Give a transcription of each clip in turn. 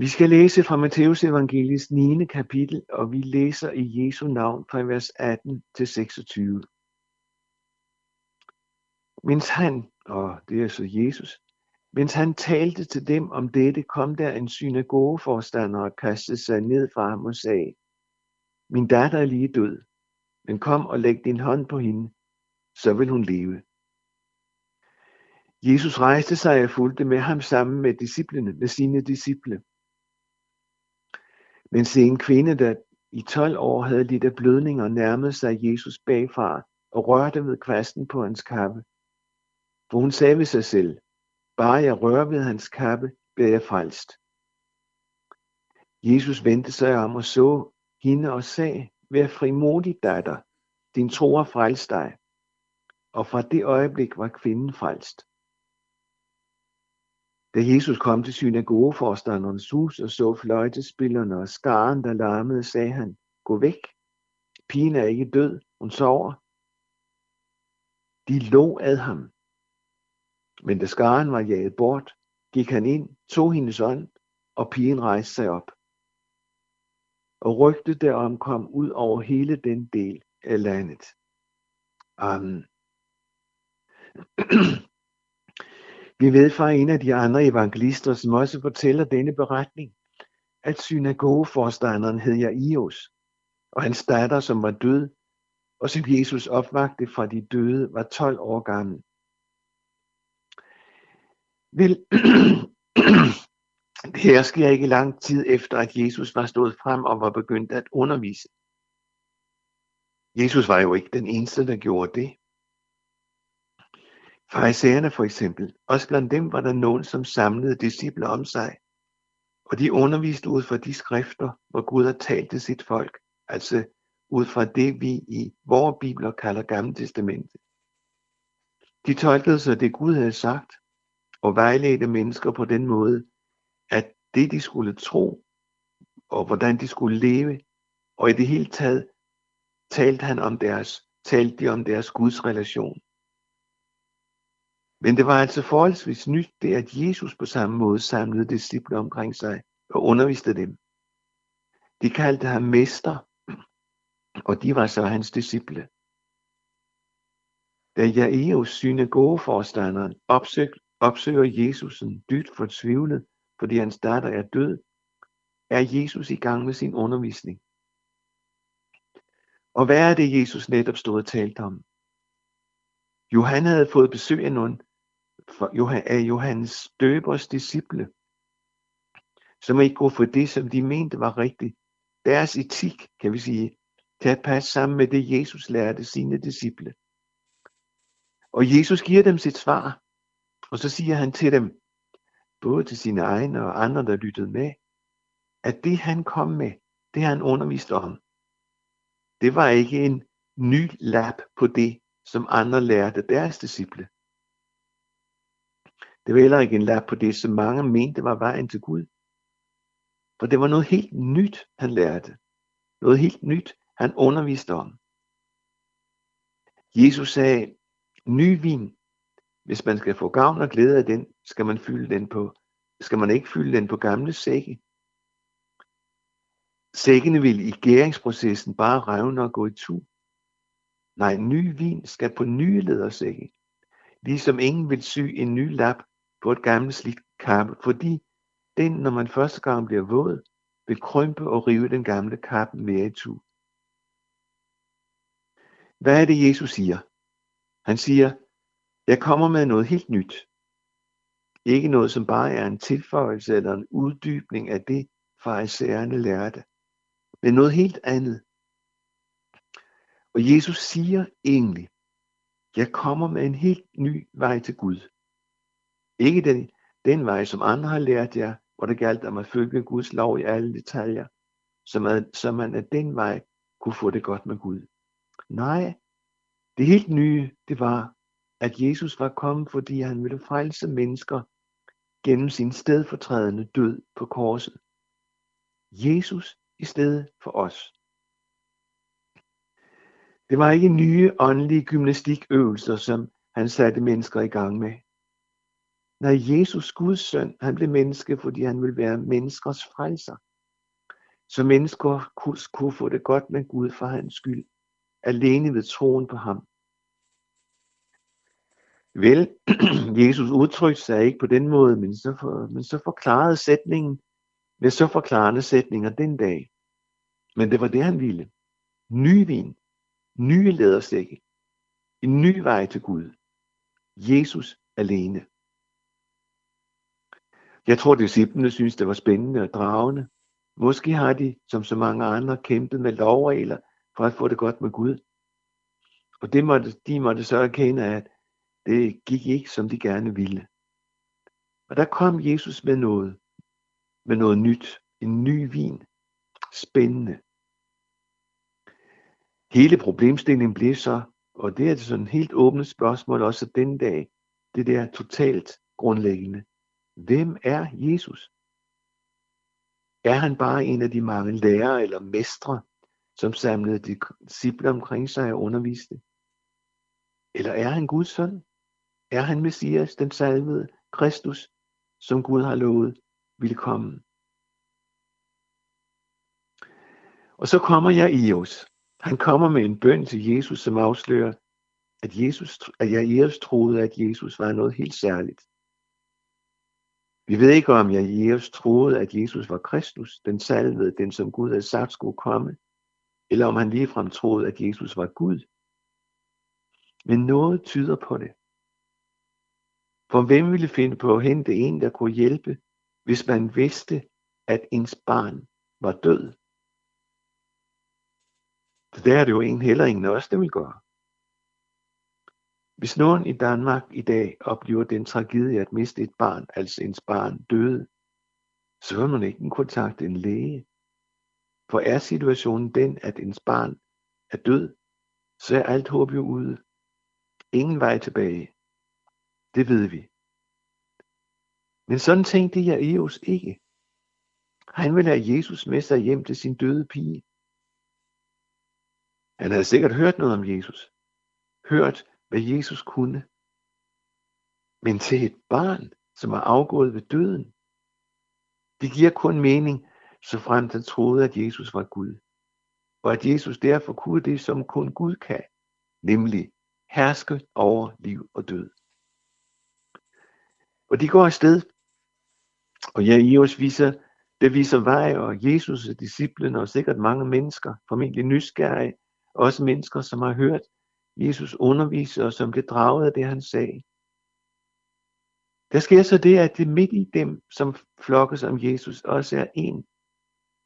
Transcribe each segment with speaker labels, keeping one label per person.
Speaker 1: Vi skal læse fra Matteus evangelis 9. kapitel, og vi læser i Jesu navn fra vers 18 til 26. Mens han, og det er så Jesus, mens han talte til dem om dette, kom der en synagogeforstander og kastede sig ned fra ham og sagde, Min datter er lige død, men kom og læg din hånd på hende, så vil hun leve. Jesus rejste sig og fulgte med ham sammen med disciplene, med sine disciple. Men se en kvinde, der i 12 år havde lidt af blødninger, nærmede sig Jesus bagfra og rørte ved kvasten på hans kappe. For hun sagde ved sig selv, bare jeg rører ved hans kappe, bliver jeg frelst. Jesus vendte sig om og så hende og sagde, vær frimodig datter, din tro har frelst dig. Og fra det øjeblik var kvinden frelst. Da Jesus kom til synagogeforstanderens hus og så fløjtespillerne og skaren, der larmede, sagde han, gå væk. Pigen er ikke død, hun sover. De lå ad ham. Men da skaren var jaget bort, gik han ind, tog hendes ånd, og pigen rejste sig op. Og rygtet derom kom ud over hele den del af landet. Amen. Vi ved fra en af de andre evangelister, som også fortæller denne beretning, at synagogeforstanderen hed Jairus, og hans datter, som var død, og som Jesus opvagte fra de døde, var 12 år gammel. Vel, det her sker ikke lang tid efter, at Jesus var stået frem og var begyndt at undervise. Jesus var jo ikke den eneste, der gjorde det. Farisæerne for eksempel, også blandt dem var der nogen, som samlede disciple om sig, og de underviste ud fra de skrifter, hvor Gud har talt til sit folk, altså ud fra det, vi i vores bibler kalder Gamle Testamentet. De tolkede så det, Gud havde sagt, og vejledte mennesker på den måde, at det, de skulle tro, og hvordan de skulle leve, og i det hele taget talte han om deres, talte de om deres Guds relation. Men det var altså forholdsvis nyt, det at Jesus på samme måde samlede disciple omkring sig og underviste dem. De kaldte ham mester, og de var så hans disciple. Da Jairus synagogeforstanderen opsøg, opsøger Jesusen dybt dybt fortvivlet, fordi hans datter er død, er Jesus i gang med sin undervisning. Og hvad er det, Jesus netop stod og talte om? Jo, han havde fået besøg af nogle af Johannes døbers disciple, som ikke går for det, som de mente var rigtigt. Deres etik, kan vi sige, kan passe sammen med det, Jesus lærte sine disciple. Og Jesus giver dem sit svar, og så siger han til dem, både til sine egne og andre, der lyttede med, at det han kom med, det han underviste om, det var ikke en ny lap på det, som andre lærte deres disciple. Det var heller ikke en lap på det, som mange mente var vejen til Gud. For det var noget helt nyt, han lærte. Noget helt nyt, han underviste om. Jesus sagde, ny vin, hvis man skal få gavn og glæde af den, skal man fylde den på, skal man ikke fylde den på gamle sække. Sækkene vil i gæringsprocessen bare revne og gå i tu. Nej, ny vin skal på nye ledersække. Ligesom ingen vil sy en ny lap på et gammelt slidt kappe, fordi den, når man første gang bliver våd, vil krympe og rive den gamle kappe mere i tu. Hvad er det, Jesus siger? Han siger, jeg kommer med noget helt nyt. Ikke noget, som bare er en tilføjelse eller en uddybning af det, farisæerne lærte, men noget helt andet. Og Jesus siger egentlig, jeg kommer med en helt ny vej til Gud. Ikke den, den vej, som andre har lært jer, hvor det galt om at følge Guds lov i alle detaljer, så man, så man af den vej kunne få det godt med Gud. Nej, det helt nye, det var, at Jesus var kommet, fordi han ville frelse mennesker gennem sin stedfortrædende død på korset. Jesus i stedet for os. Det var ikke nye åndelige gymnastikøvelser, som han satte mennesker i gang med når Jesus, Guds søn, han blev menneske, fordi han ville være menneskers frelser. Så mennesker kunne få det godt med Gud for hans skyld, alene ved troen på ham. Vel, Jesus udtrykte sig ikke på den måde, men så, for, men så forklarede sætningen med så forklarende sætninger den dag. Men det var det, han ville. Ny vin, nye lædersække, en ny vej til Gud. Jesus alene. Jeg tror, disciplene synes, det var spændende og dragende. Måske har de, som så mange andre, kæmpet med lovregler for at få det godt med Gud. Og det måtte, de måtte så erkende, at det gik ikke, som de gerne ville. Og der kom Jesus med noget, med noget nyt, en ny vin, spændende. Hele problemstillingen blev så, og det er sådan et helt åbent spørgsmål også den dag, det der totalt grundlæggende. Hvem er Jesus? Er han bare en af de mange lærere eller mestre, som samlede disciple omkring sig og underviste? Eller er han Guds søn? Er han Messias, den salvede, Kristus, som Gud har lovet ville komme? Og så kommer jeg i os. Han kommer med en bøn til Jesus, som afslører, at, Jesus, at jeg Jesus troede, at Jesus var noget helt særligt. Vi ved ikke, om jeg Jesus troede, at Jesus var Kristus, den salvede, den som Gud havde sagt skulle komme, eller om han ligefrem troede, at Jesus var Gud. Men noget tyder på det. For hvem ville finde på at hente en, der kunne hjælpe, hvis man vidste, at ens barn var død? Så der er det jo en heller ingen af os, der vil gøre. Hvis nogen i Danmark i dag oplever den tragedie at miste et barn, altså ens barn døde, så vil man ikke kontakte en læge. For er situationen den, at ens barn er død, så er alt håb jo ude. Ingen vej tilbage. Det ved vi. Men sådan tænkte jeg Eos ikke. Han ville have Jesus med sig hjem til sin døde pige. Han havde sikkert hørt noget om Jesus. Hørt, hvad Jesus kunne. Men til et barn, som er afgået ved døden, det giver kun mening, så frem den troede, at Jesus var Gud. Og at Jesus derfor kunne det, som kun Gud kan, nemlig herske over liv og død. Og de går afsted, og ja, Jesus viser, det viser vej, og Jesus og disciplene, og sikkert mange mennesker, formentlig nysgerrige, også mennesker, som har hørt Jesus underviste og som blev draget af det, han sagde. Der sker så det, at det midt i dem, som flokkes om Jesus, også er en,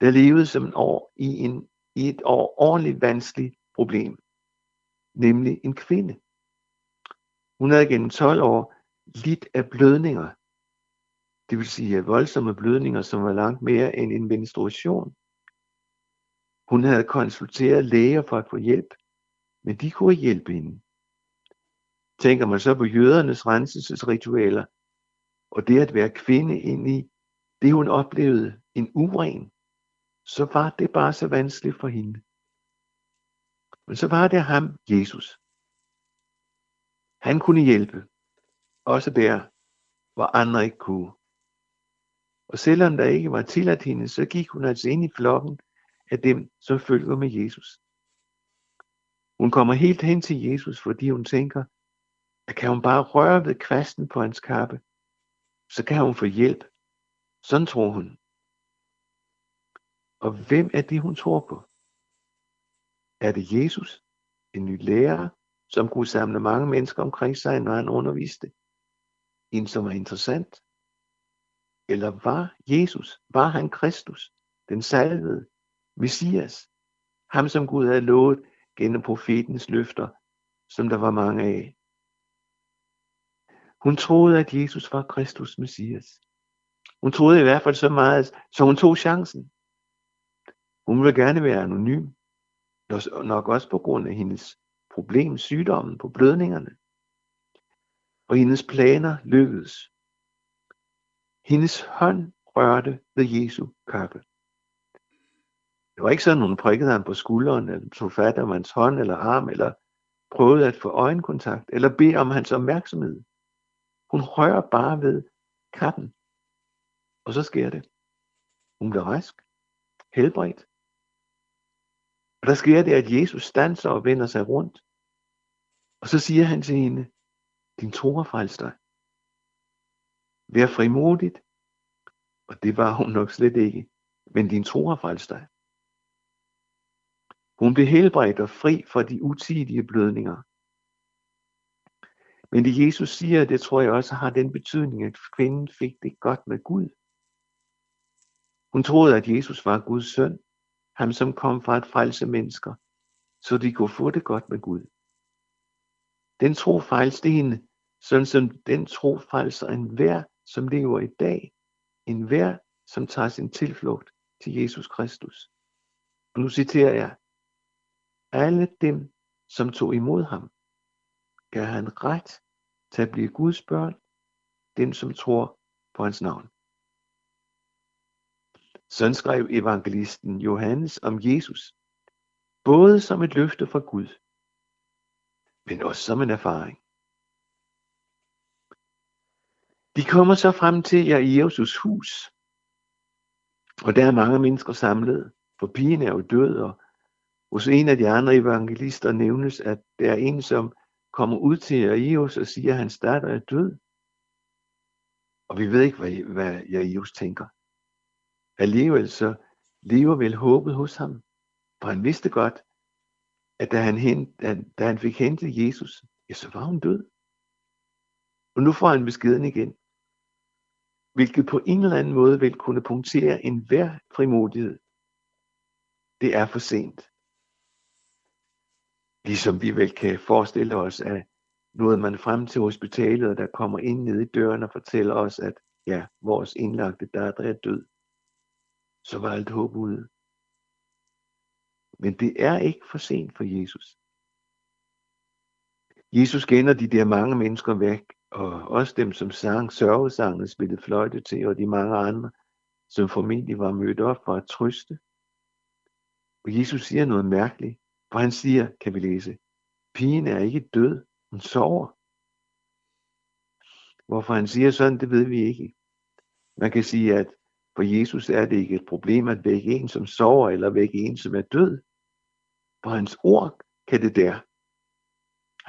Speaker 1: der levede som en år i, en, i et år ordentligt vanskeligt problem, nemlig en kvinde. Hun havde gennem 12 år lidt af blødninger, det vil sige voldsomme blødninger, som var langt mere end en menstruation. Hun havde konsulteret læger for at få hjælp, men de kunne hjælpe hende. Tænker man så på jødernes renselsesritualer, og det at være kvinde ind i det, hun oplevede, en uren, så var det bare så vanskeligt for hende. Men så var det ham, Jesus. Han kunne hjælpe, også der, hvor andre ikke kunne. Og selvom der ikke var tilladt hende, så gik hun altså ind i flokken af dem, som følger med Jesus. Hun kommer helt hen til Jesus, fordi hun tænker, at kan hun bare røre ved kvasten på hans kappe, så kan hun få hjælp. Sådan tror hun. Og hvem er det, hun tror på? Er det Jesus, en ny lærer, som kunne samle mange mennesker omkring sig, når han underviste? En, som var interessant? Eller var Jesus, var han Kristus, den salvede, Messias, ham som Gud havde lovet gennem profetens løfter, som der var mange af. Hun troede, at Jesus var Kristus Messias. Hun troede i hvert fald så meget, så hun tog chancen. Hun ville gerne være anonym, nok også på grund af hendes problem, sygdommen på blødningerne. Og hendes planer lykkedes. Hendes hånd rørte ved Jesu kappe. Det var ikke sådan, hun prikkede ham på skulderen, eller tog fat om hans hånd eller arm, eller prøvede at få øjenkontakt, eller bede om hans opmærksomhed. Hun rører bare ved katten. Og så sker det. Hun bliver rask, helbredt. Og der sker det, at Jesus standser og vender sig rundt. Og så siger han til hende, din tro har frelst dig. Vær frimodigt. Og det var hun nok slet ikke. Men din tro har frelst dig. Hun blev helbredt og fri for de utidige blødninger. Men det Jesus siger, det tror jeg også har den betydning, at kvinden fik det godt med Gud. Hun troede, at Jesus var Guds søn, ham som kom fra at frelse mennesker, så de kunne få det godt med Gud. Den tro frelste hende, sådan som den tro frelser enhver, som lever i dag, enhver, som tager sin tilflugt til Jesus Kristus. Og nu citerer jeg, alle dem, som tog imod ham, gav han ret til at blive Guds børn, dem som tror på hans navn. Sådan skrev evangelisten Johannes om Jesus, både som et løfte fra Gud, men også som en erfaring. De kommer så frem til Jairus' hus, og der er mange mennesker samlet, for pigen er jo død, og hos en af de andre evangelister nævnes, at der er en, som kommer ud til Jairus og siger, at hans datter er død. Og vi ved ikke, hvad, hvad Jairus tænker. Alligevel så lever vel håbet hos ham, for han vidste godt, at da han, hent, da han fik hentet Jesus, ja, så var hun død. Og nu får han beskeden igen, hvilket på en eller anden måde vil kunne punktere en hver frimodighed. Det er for sent. Ligesom vi vel kan forestille os, at nåede man frem til hospitalet, og der kommer ind ned i døren og fortæller os, at ja, vores indlagte datter er død, så var alt håb ude. Men det er ikke for sent for Jesus. Jesus kender de der mange mennesker væk, og også dem, som sang sørgesangen, spillede fløjte til, og de mange andre, som formentlig var mødt op for at trøste. Og Jesus siger noget mærkeligt. For han siger, kan vi læse, pigen er ikke død, hun sover. Hvorfor han siger sådan, det ved vi ikke. Man kan sige, at for Jesus er det ikke et problem at vække en, som sover, eller vække en, som er død. For hans ord kan det der.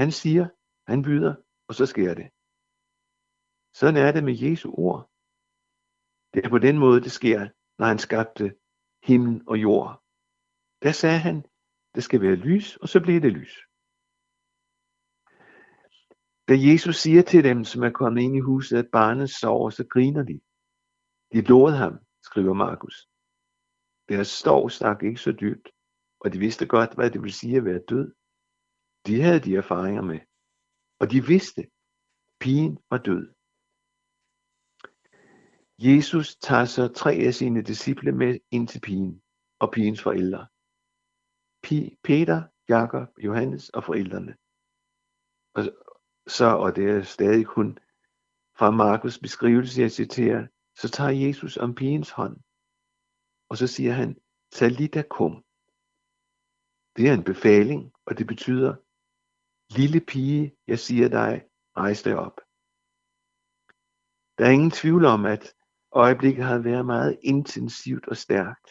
Speaker 1: Han siger, han byder, og så sker det. Sådan er det med Jesu ord. Det er på den måde, det sker, når han skabte himmel og jord. Der sagde han, det skal være lys, og så bliver det lys. Da Jesus siger til dem, som er kommet ind i huset, at barnet sover, så griner de. De låede ham, skriver Markus. Deres stov stak ikke så dybt, og de vidste godt, hvad det vil sige at være død. De havde de erfaringer med, og de vidste, pigen var død. Jesus tager så tre af sine disciple med ind til pigen og pigens forældre. Peter, Jakob, Johannes og forældrene. Og så, og det er stadig kun fra Markus beskrivelse, jeg citerer, så tager Jesus om pigens hånd, og så siger han, Talita kum. Det er en befaling, og det betyder, lille pige, jeg siger dig, rejs dig op. Der er ingen tvivl om, at øjeblikket har været meget intensivt og stærkt.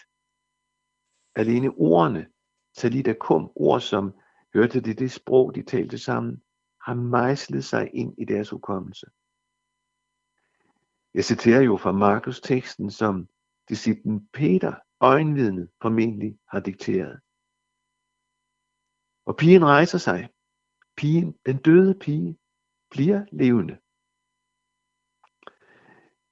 Speaker 1: Alene ordene Talita Kum, ord som hørte det det sprog, de talte sammen, har mejslet sig ind i deres hukommelse. Jeg citerer jo fra Markus teksten, som disciplen Peter, øjenvidnet, formentlig har dikteret. Og pigen rejser sig. Pigen, den døde pige, bliver levende.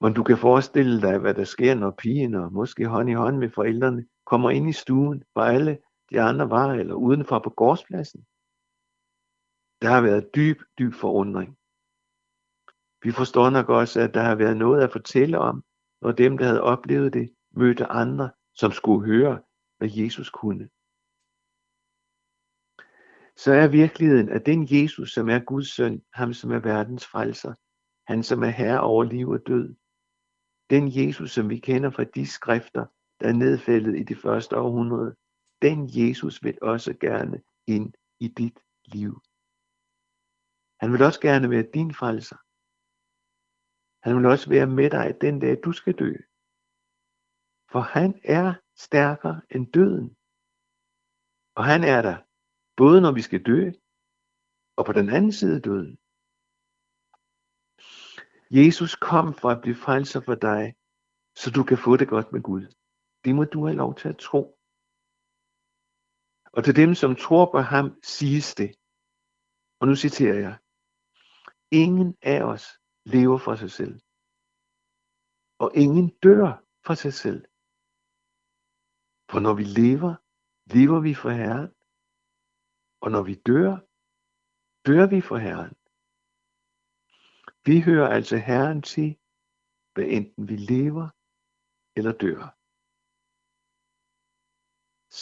Speaker 1: Men du kan forestille dig, hvad der sker, når pigen og måske hånd i hånd med forældrene kommer ind i stuen, hvor alle de andre var, eller udenfor på gårdspladsen. Der har været dyb, dyb forundring. Vi forstår nok også, at der har været noget at fortælle om, når dem, der havde oplevet det, mødte andre, som skulle høre, hvad Jesus kunne. Så er virkeligheden, at den Jesus, som er Guds søn, ham som er verdens frelser, han som er herre over liv og død, den Jesus, som vi kender fra de skrifter, der er nedfældet i det første århundrede, den Jesus vil også gerne ind i dit liv. Han vil også gerne være din frelser. Han vil også være med dig den dag, du skal dø. For han er stærkere end døden. Og han er der, både når vi skal dø, og på den anden side døden. Jesus kom for at blive frelser for dig, så du kan få det godt med Gud. Det må du have lov til at tro. Og til dem, som tror på ham, siges det. Og nu citerer jeg. Ingen af os lever for sig selv. Og ingen dør for sig selv. For når vi lever, lever vi for Herren. Og når vi dør, dør vi for Herren. Vi hører altså Herren til, hvad enten vi lever eller dør.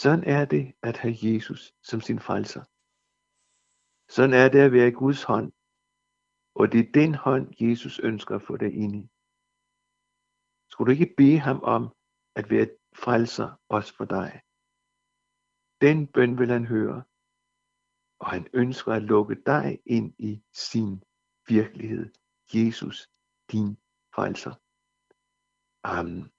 Speaker 1: Sådan er det at have Jesus som sin frelser. Sådan er det at være i Guds hånd. Og det er den hånd, Jesus ønsker at få dig ind i. Skulle du ikke bede ham om at være frelser også for dig? Den bøn vil han høre, og han ønsker at lukke dig ind i sin virkelighed. Jesus, din frelser. Amen.